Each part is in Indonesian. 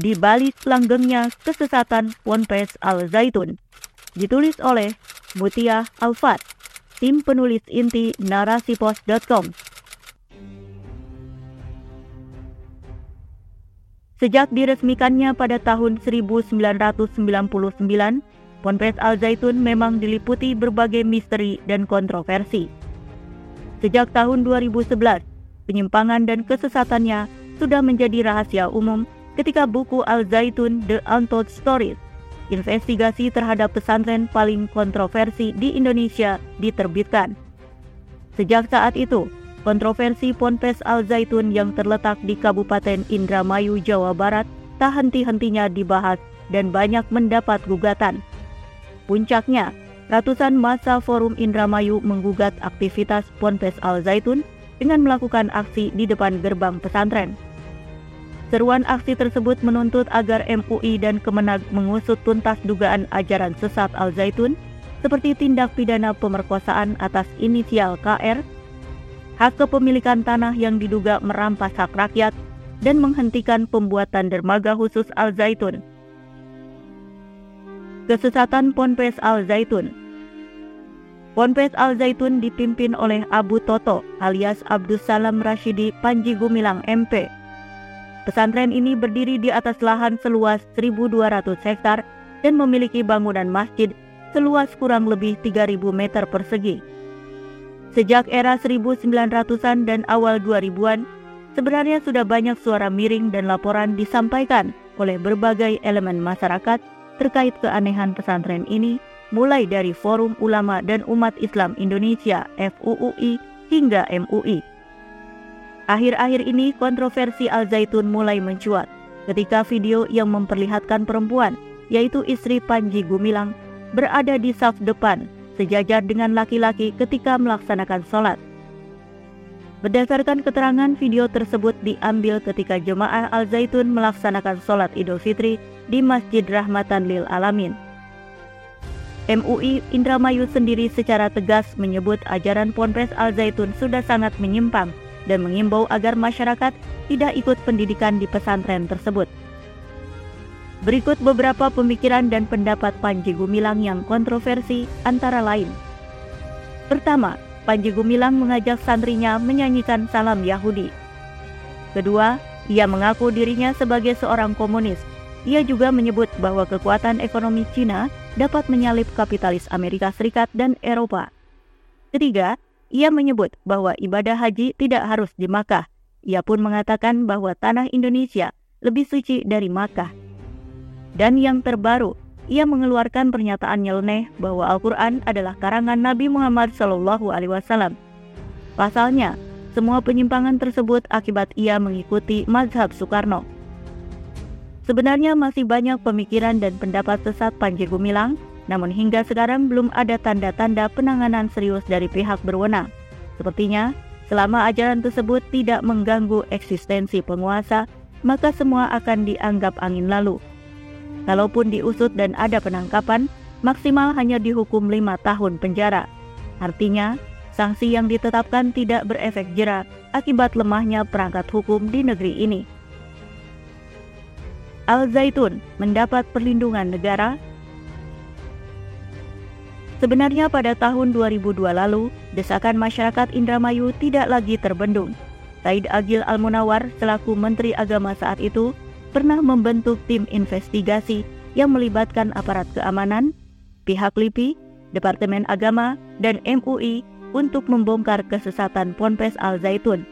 di balik langgengnya kesesatan Ponpes Al Zaitun. Ditulis oleh Mutia Alfat, tim penulis inti narasipos.com. Sejak diresmikannya pada tahun 1999, Ponpes Al Zaitun memang diliputi berbagai misteri dan kontroversi. Sejak tahun 2011, penyimpangan dan kesesatannya sudah menjadi rahasia umum ketika buku Al Zaitun The Untold Stories, investigasi terhadap pesantren paling kontroversi di Indonesia diterbitkan. Sejak saat itu, kontroversi Ponpes Al Zaitun yang terletak di Kabupaten Indramayu, Jawa Barat tak henti-hentinya dibahas dan banyak mendapat gugatan. Puncaknya, ratusan masa Forum Indramayu menggugat aktivitas Ponpes Al Zaitun dengan melakukan aksi di depan gerbang pesantren. Seruan aksi tersebut menuntut agar MUI dan Kemenag mengusut tuntas dugaan ajaran sesat Al-Zaitun seperti tindak pidana pemerkosaan atas inisial KR, hak kepemilikan tanah yang diduga merampas hak rakyat, dan menghentikan pembuatan dermaga khusus Al-Zaitun. Kesesatan Ponpes Al-Zaitun Ponpes Al-Zaitun dipimpin oleh Abu Toto alias Abdus Salam Rashidi Panji Gumilang MP Pesantren ini berdiri di atas lahan seluas 1.200 hektar dan memiliki bangunan masjid seluas kurang lebih 3.000 meter persegi. Sejak era 1900-an dan awal 2000-an, sebenarnya sudah banyak suara miring dan laporan disampaikan oleh berbagai elemen masyarakat terkait keanehan pesantren ini, mulai dari Forum Ulama dan Umat Islam Indonesia FUUI hingga MUI. Akhir-akhir ini kontroversi Al Zaitun mulai mencuat ketika video yang memperlihatkan perempuan, yaitu istri Panji Gumilang, berada di saf depan sejajar dengan laki-laki ketika melaksanakan sholat. Berdasarkan keterangan video tersebut diambil ketika jemaah Al Zaitun melaksanakan sholat Idul Fitri di Masjid Rahmatan Lil Alamin. MUI Indramayu sendiri secara tegas menyebut ajaran Ponpes Al Zaitun sudah sangat menyimpang dan mengimbau agar masyarakat tidak ikut pendidikan di pesantren tersebut. Berikut beberapa pemikiran dan pendapat Panji Gumilang yang kontroversi antara lain. Pertama, Panji Gumilang mengajak santrinya menyanyikan salam Yahudi. Kedua, ia mengaku dirinya sebagai seorang komunis. Ia juga menyebut bahwa kekuatan ekonomi Cina dapat menyalip kapitalis Amerika Serikat dan Eropa. Ketiga, ia menyebut bahwa ibadah haji tidak harus di Makkah. Ia pun mengatakan bahwa tanah Indonesia lebih suci dari Makkah. Dan yang terbaru, ia mengeluarkan pernyataan nyeleneh bahwa Al-Quran adalah karangan Nabi Muhammad Shallallahu Alaihi Wasallam. Pasalnya, semua penyimpangan tersebut akibat ia mengikuti mazhab Soekarno. Sebenarnya masih banyak pemikiran dan pendapat sesat Panji Gumilang namun hingga sekarang belum ada tanda-tanda penanganan serius dari pihak berwenang. Sepertinya, selama ajaran tersebut tidak mengganggu eksistensi penguasa, maka semua akan dianggap angin lalu. Kalaupun diusut dan ada penangkapan, maksimal hanya dihukum lima tahun penjara. Artinya, sanksi yang ditetapkan tidak berefek jera akibat lemahnya perangkat hukum di negeri ini. Al Zaitun mendapat perlindungan negara Sebenarnya pada tahun 2002 lalu, desakan masyarakat Indramayu tidak lagi terbendung. Said Agil Al-Munawar selaku Menteri Agama saat itu pernah membentuk tim investigasi yang melibatkan aparat keamanan, pihak LIPI, Departemen Agama, dan MUI untuk membongkar kesesatan Ponpes Al Zaitun.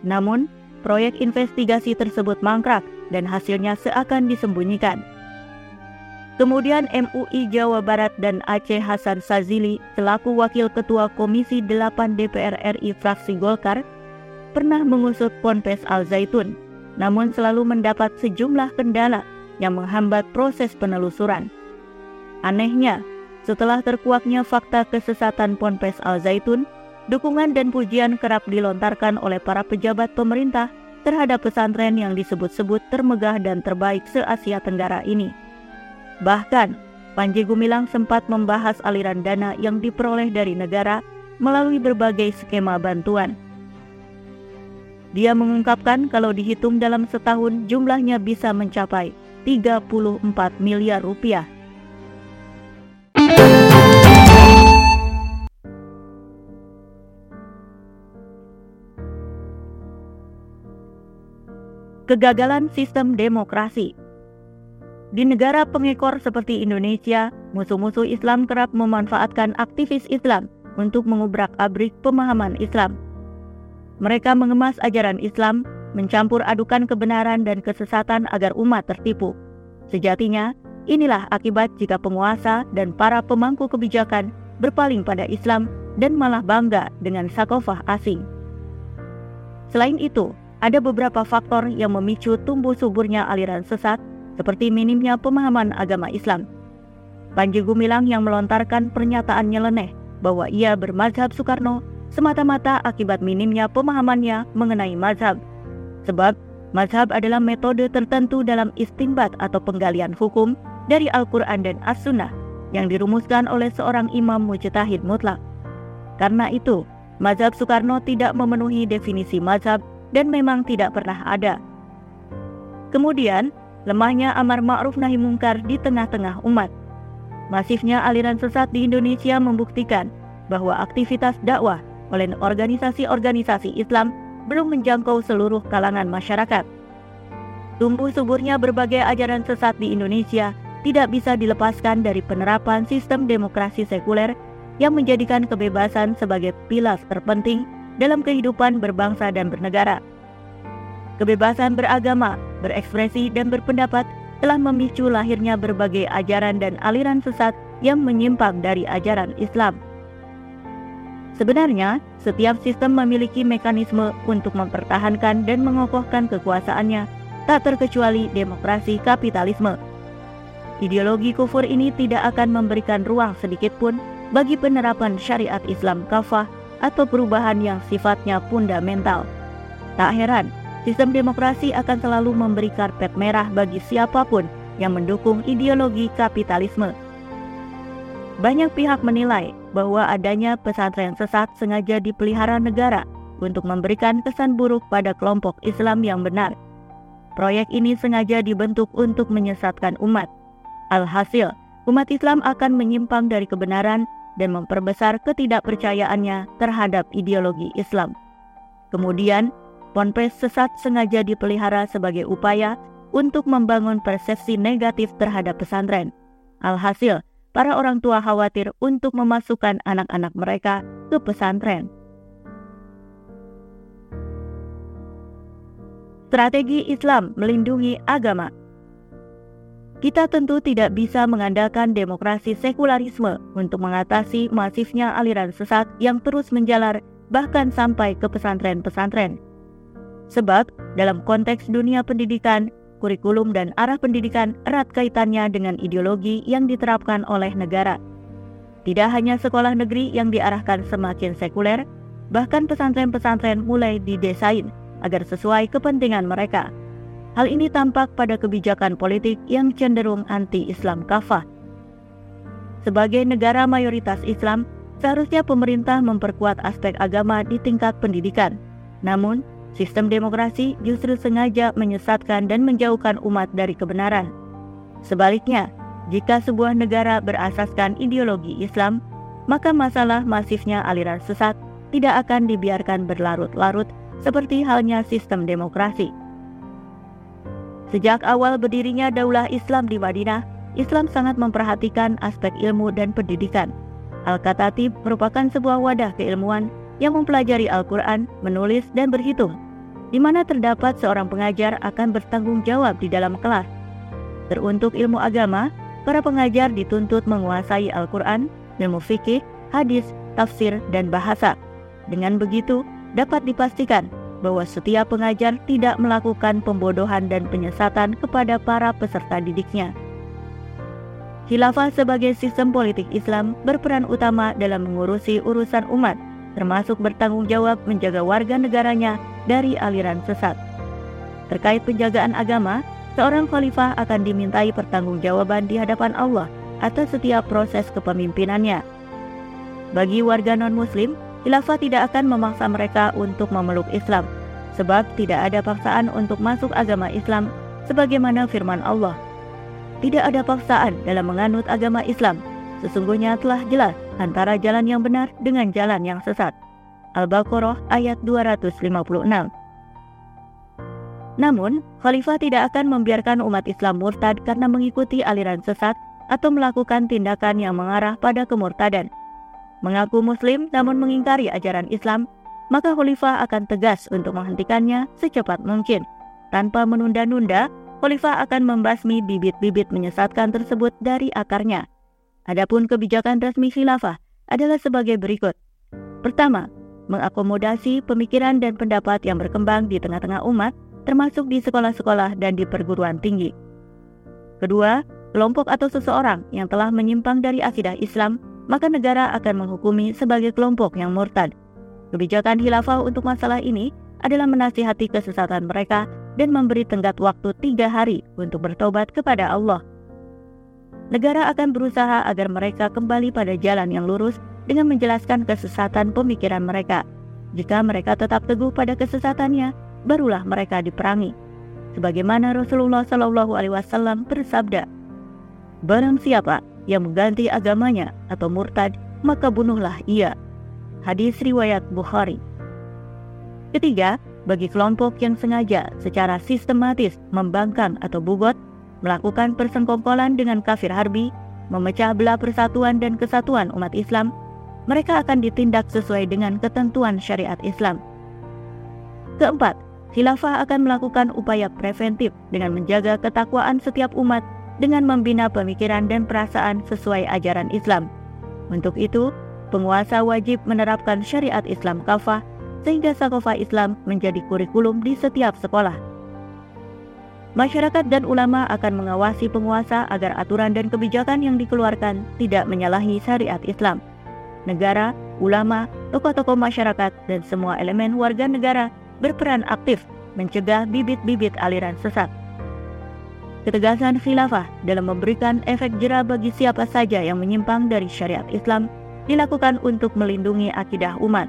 Namun, proyek investigasi tersebut mangkrak dan hasilnya seakan disembunyikan. Kemudian MUI Jawa Barat dan Aceh Hasan Sazili selaku Wakil Ketua Komisi 8 DPR RI fraksi Golkar pernah mengusut Ponpes Al Zaitun, namun selalu mendapat sejumlah kendala yang menghambat proses penelusuran. Anehnya, setelah terkuaknya fakta kesesatan Ponpes Al Zaitun, dukungan dan pujian kerap dilontarkan oleh para pejabat pemerintah terhadap pesantren yang disebut-sebut termegah dan terbaik se-Asia Tenggara ini. Bahkan, Panji Gumilang sempat membahas aliran dana yang diperoleh dari negara melalui berbagai skema bantuan. Dia mengungkapkan kalau dihitung dalam setahun jumlahnya bisa mencapai 34 miliar rupiah. Kegagalan sistem demokrasi di negara pengekor seperti Indonesia, musuh-musuh Islam kerap memanfaatkan aktivis Islam untuk mengubrak-abrik pemahaman Islam. Mereka mengemas ajaran Islam, mencampur adukan kebenaran dan kesesatan agar umat tertipu. Sejatinya, inilah akibat jika penguasa dan para pemangku kebijakan berpaling pada Islam dan malah bangga dengan sakofah asing. Selain itu, ada beberapa faktor yang memicu tumbuh suburnya aliran sesat, seperti minimnya pemahaman agama Islam. Panji Gumilang yang melontarkan pernyataan nyeleneh bahwa ia bermazhab Soekarno semata-mata akibat minimnya pemahamannya mengenai mazhab. Sebab mazhab adalah metode tertentu dalam istimbat atau penggalian hukum dari Al-Quran dan As-Sunnah yang dirumuskan oleh seorang imam mujtahid mutlak. Karena itu, mazhab Soekarno tidak memenuhi definisi mazhab dan memang tidak pernah ada. Kemudian, lemahnya amar ma'ruf nahi mungkar di tengah-tengah umat. Masifnya aliran sesat di Indonesia membuktikan bahwa aktivitas dakwah oleh organisasi-organisasi Islam belum menjangkau seluruh kalangan masyarakat. Tumbuh suburnya berbagai ajaran sesat di Indonesia tidak bisa dilepaskan dari penerapan sistem demokrasi sekuler yang menjadikan kebebasan sebagai pilar terpenting dalam kehidupan berbangsa dan bernegara. Kebebasan beragama, berekspresi, dan berpendapat telah memicu lahirnya berbagai ajaran dan aliran sesat yang menyimpang dari ajaran Islam. Sebenarnya, setiap sistem memiliki mekanisme untuk mempertahankan dan mengokohkan kekuasaannya, tak terkecuali demokrasi kapitalisme. Ideologi kufur ini tidak akan memberikan ruang sedikitpun bagi penerapan syariat Islam kafah atau perubahan yang sifatnya fundamental. Tak heran, sistem demokrasi akan selalu memberi karpet merah bagi siapa pun yang mendukung ideologi kapitalisme. Banyak pihak menilai bahwa adanya pesantren sesat sengaja dipelihara negara untuk memberikan kesan buruk pada kelompok Islam yang benar. Proyek ini sengaja dibentuk untuk menyesatkan umat. Alhasil, umat Islam akan menyimpang dari kebenaran dan memperbesar ketidakpercayaannya terhadap ideologi Islam. Kemudian, ponpes sesat sengaja dipelihara sebagai upaya untuk membangun persepsi negatif terhadap pesantren. Alhasil, para orang tua khawatir untuk memasukkan anak-anak mereka ke pesantren. Strategi Islam melindungi agama. Kita tentu tidak bisa mengandalkan demokrasi sekularisme untuk mengatasi masifnya aliran sesat yang terus menjalar bahkan sampai ke pesantren-pesantren. Sebab, dalam konteks dunia pendidikan, kurikulum dan arah pendidikan erat kaitannya dengan ideologi yang diterapkan oleh negara. Tidak hanya sekolah negeri yang diarahkan semakin sekuler, bahkan pesantren-pesantren mulai didesain agar sesuai kepentingan mereka. Hal ini tampak pada kebijakan politik yang cenderung anti-Islam kafah. Sebagai negara mayoritas Islam, seharusnya pemerintah memperkuat aspek agama di tingkat pendidikan. Namun, Sistem demokrasi justru sengaja menyesatkan dan menjauhkan umat dari kebenaran. Sebaliknya, jika sebuah negara berasaskan ideologi Islam, maka masalah masifnya aliran sesat tidak akan dibiarkan berlarut-larut seperti halnya sistem demokrasi. Sejak awal berdirinya Daulah Islam di Madinah, Islam sangat memperhatikan aspek ilmu dan pendidikan. Al-Katatib merupakan sebuah wadah keilmuan yang mempelajari Al-Quran, menulis, dan berhitung di mana terdapat seorang pengajar akan bertanggung jawab di dalam kelas. Teruntuk ilmu agama, para pengajar dituntut menguasai Al-Quran, ilmu fikih, hadis, tafsir, dan bahasa. Dengan begitu, dapat dipastikan bahwa setiap pengajar tidak melakukan pembodohan dan penyesatan kepada para peserta didiknya. Khilafah sebagai sistem politik Islam berperan utama dalam mengurusi urusan umat, termasuk bertanggung jawab menjaga warga negaranya dari aliran sesat. Terkait penjagaan agama, seorang khalifah akan dimintai pertanggungjawaban di hadapan Allah atas setiap proses kepemimpinannya. Bagi warga non-muslim, khilafah tidak akan memaksa mereka untuk memeluk Islam. sebab tidak ada paksaan untuk masuk agama Islam sebagaimana firman Allah. Tidak ada paksaan dalam menganut agama Islam. Sesungguhnya telah jelas antara jalan yang benar dengan jalan yang sesat. Al-Baqarah ayat 256. Namun, khalifah tidak akan membiarkan umat Islam murtad karena mengikuti aliran sesat atau melakukan tindakan yang mengarah pada kemurtadan. Mengaku muslim namun mengingkari ajaran Islam maka khalifah akan tegas untuk menghentikannya secepat mungkin. Tanpa menunda-nunda, khalifah akan membasmi bibit-bibit menyesatkan tersebut dari akarnya. Adapun kebijakan resmi khilafah adalah sebagai berikut. Pertama, mengakomodasi pemikiran dan pendapat yang berkembang di tengah-tengah umat, termasuk di sekolah-sekolah dan di perguruan tinggi. Kedua, kelompok atau seseorang yang telah menyimpang dari akidah Islam, maka negara akan menghukumi sebagai kelompok yang murtad Kebijakan khilafah untuk masalah ini adalah menasihati kesesatan mereka dan memberi tenggat waktu tiga hari untuk bertobat kepada Allah. Negara akan berusaha agar mereka kembali pada jalan yang lurus dengan menjelaskan kesesatan pemikiran mereka. Jika mereka tetap teguh pada kesesatannya, barulah mereka diperangi. Sebagaimana Rasulullah Shallallahu Alaihi Wasallam bersabda, "Barang siapa yang mengganti agamanya atau murtad, maka bunuhlah ia." Hadis riwayat Bukhari. Ketiga, bagi kelompok yang sengaja secara sistematis membangkang atau bugot, melakukan persengkongkolan dengan kafir harbi, memecah belah persatuan dan kesatuan umat Islam, mereka akan ditindak sesuai dengan ketentuan syariat Islam. Keempat, khilafah akan melakukan upaya preventif dengan menjaga ketakwaan setiap umat dengan membina pemikiran dan perasaan sesuai ajaran Islam. Untuk itu, penguasa wajib menerapkan syariat Islam kafah sehingga sakofa Islam menjadi kurikulum di setiap sekolah. Masyarakat dan ulama akan mengawasi penguasa agar aturan dan kebijakan yang dikeluarkan tidak menyalahi syariat Islam. Negara, ulama, tokoh-tokoh masyarakat, dan semua elemen warga negara berperan aktif mencegah bibit-bibit aliran sesat. Ketegasan khilafah dalam memberikan efek jerah bagi siapa saja yang menyimpang dari syariat Islam dilakukan untuk melindungi akidah umat.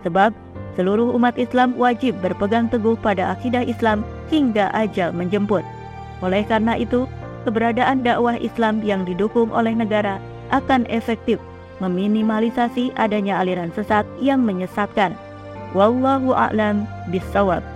Sebab seluruh umat Islam wajib berpegang teguh pada akidah Islam hingga ajal menjemput. Oleh karena itu, keberadaan dakwah Islam yang didukung oleh negara akan efektif meminimalisasi adanya aliran sesat yang menyesatkan. Wallahu a'lam bishawab.